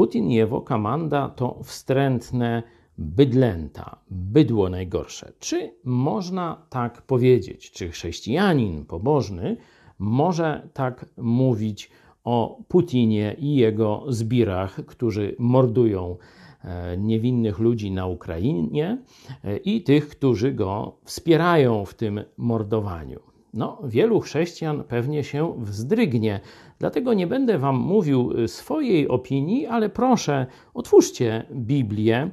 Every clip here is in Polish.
Putin i jego komanda to wstrętne bydlęta, bydło najgorsze. Czy można tak powiedzieć? Czy chrześcijanin pobożny może tak mówić o Putinie i jego zbirach, którzy mordują e, niewinnych ludzi na Ukrainie e, i tych, którzy go wspierają w tym mordowaniu? No, wielu chrześcijan pewnie się wzdrygnie. Dlatego nie będę Wam mówił y, swojej opinii, ale proszę, otwórzcie Biblię,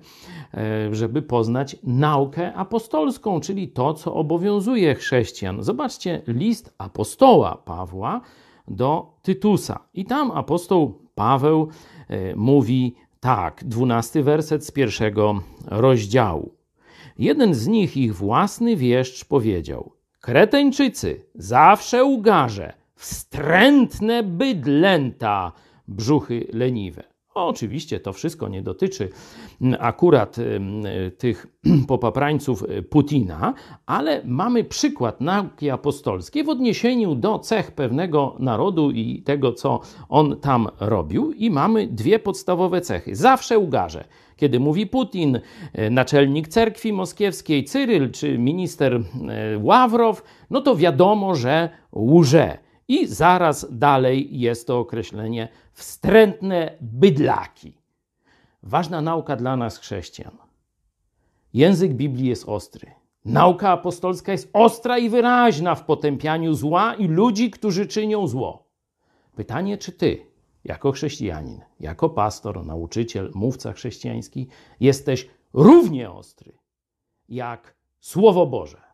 e, żeby poznać naukę apostolską, czyli to, co obowiązuje chrześcijan. Zobaczcie list apostoła Pawła do Tytusa. I tam apostoł Paweł e, mówi tak, dwunasty werset z pierwszego rozdziału. Jeden z nich, ich własny wieszcz, powiedział – Kreteńczycy, zawsze ugarze, wstrętne bydlęta, brzuchy leniwe. Oczywiście to wszystko nie dotyczy mm, akurat mm, tych popaprańców y, Putina, ale mamy przykład nauki apostolskiej w odniesieniu do cech pewnego narodu i tego, co on tam robił, i mamy dwie podstawowe cechy. Zawsze ugarze. Kiedy mówi Putin, y, naczelnik cerkwi moskiewskiej Cyryl czy minister y, Ławrow, no to wiadomo, że łże. I zaraz dalej jest to określenie wstrętne bydlaki. Ważna nauka dla nas, chrześcijan. Język Biblii jest ostry. Nauka apostolska jest ostra i wyraźna w potępianiu zła i ludzi, którzy czynią zło. Pytanie, czy ty, jako chrześcijanin, jako pastor, nauczyciel, mówca chrześcijański, jesteś równie ostry jak Słowo Boże.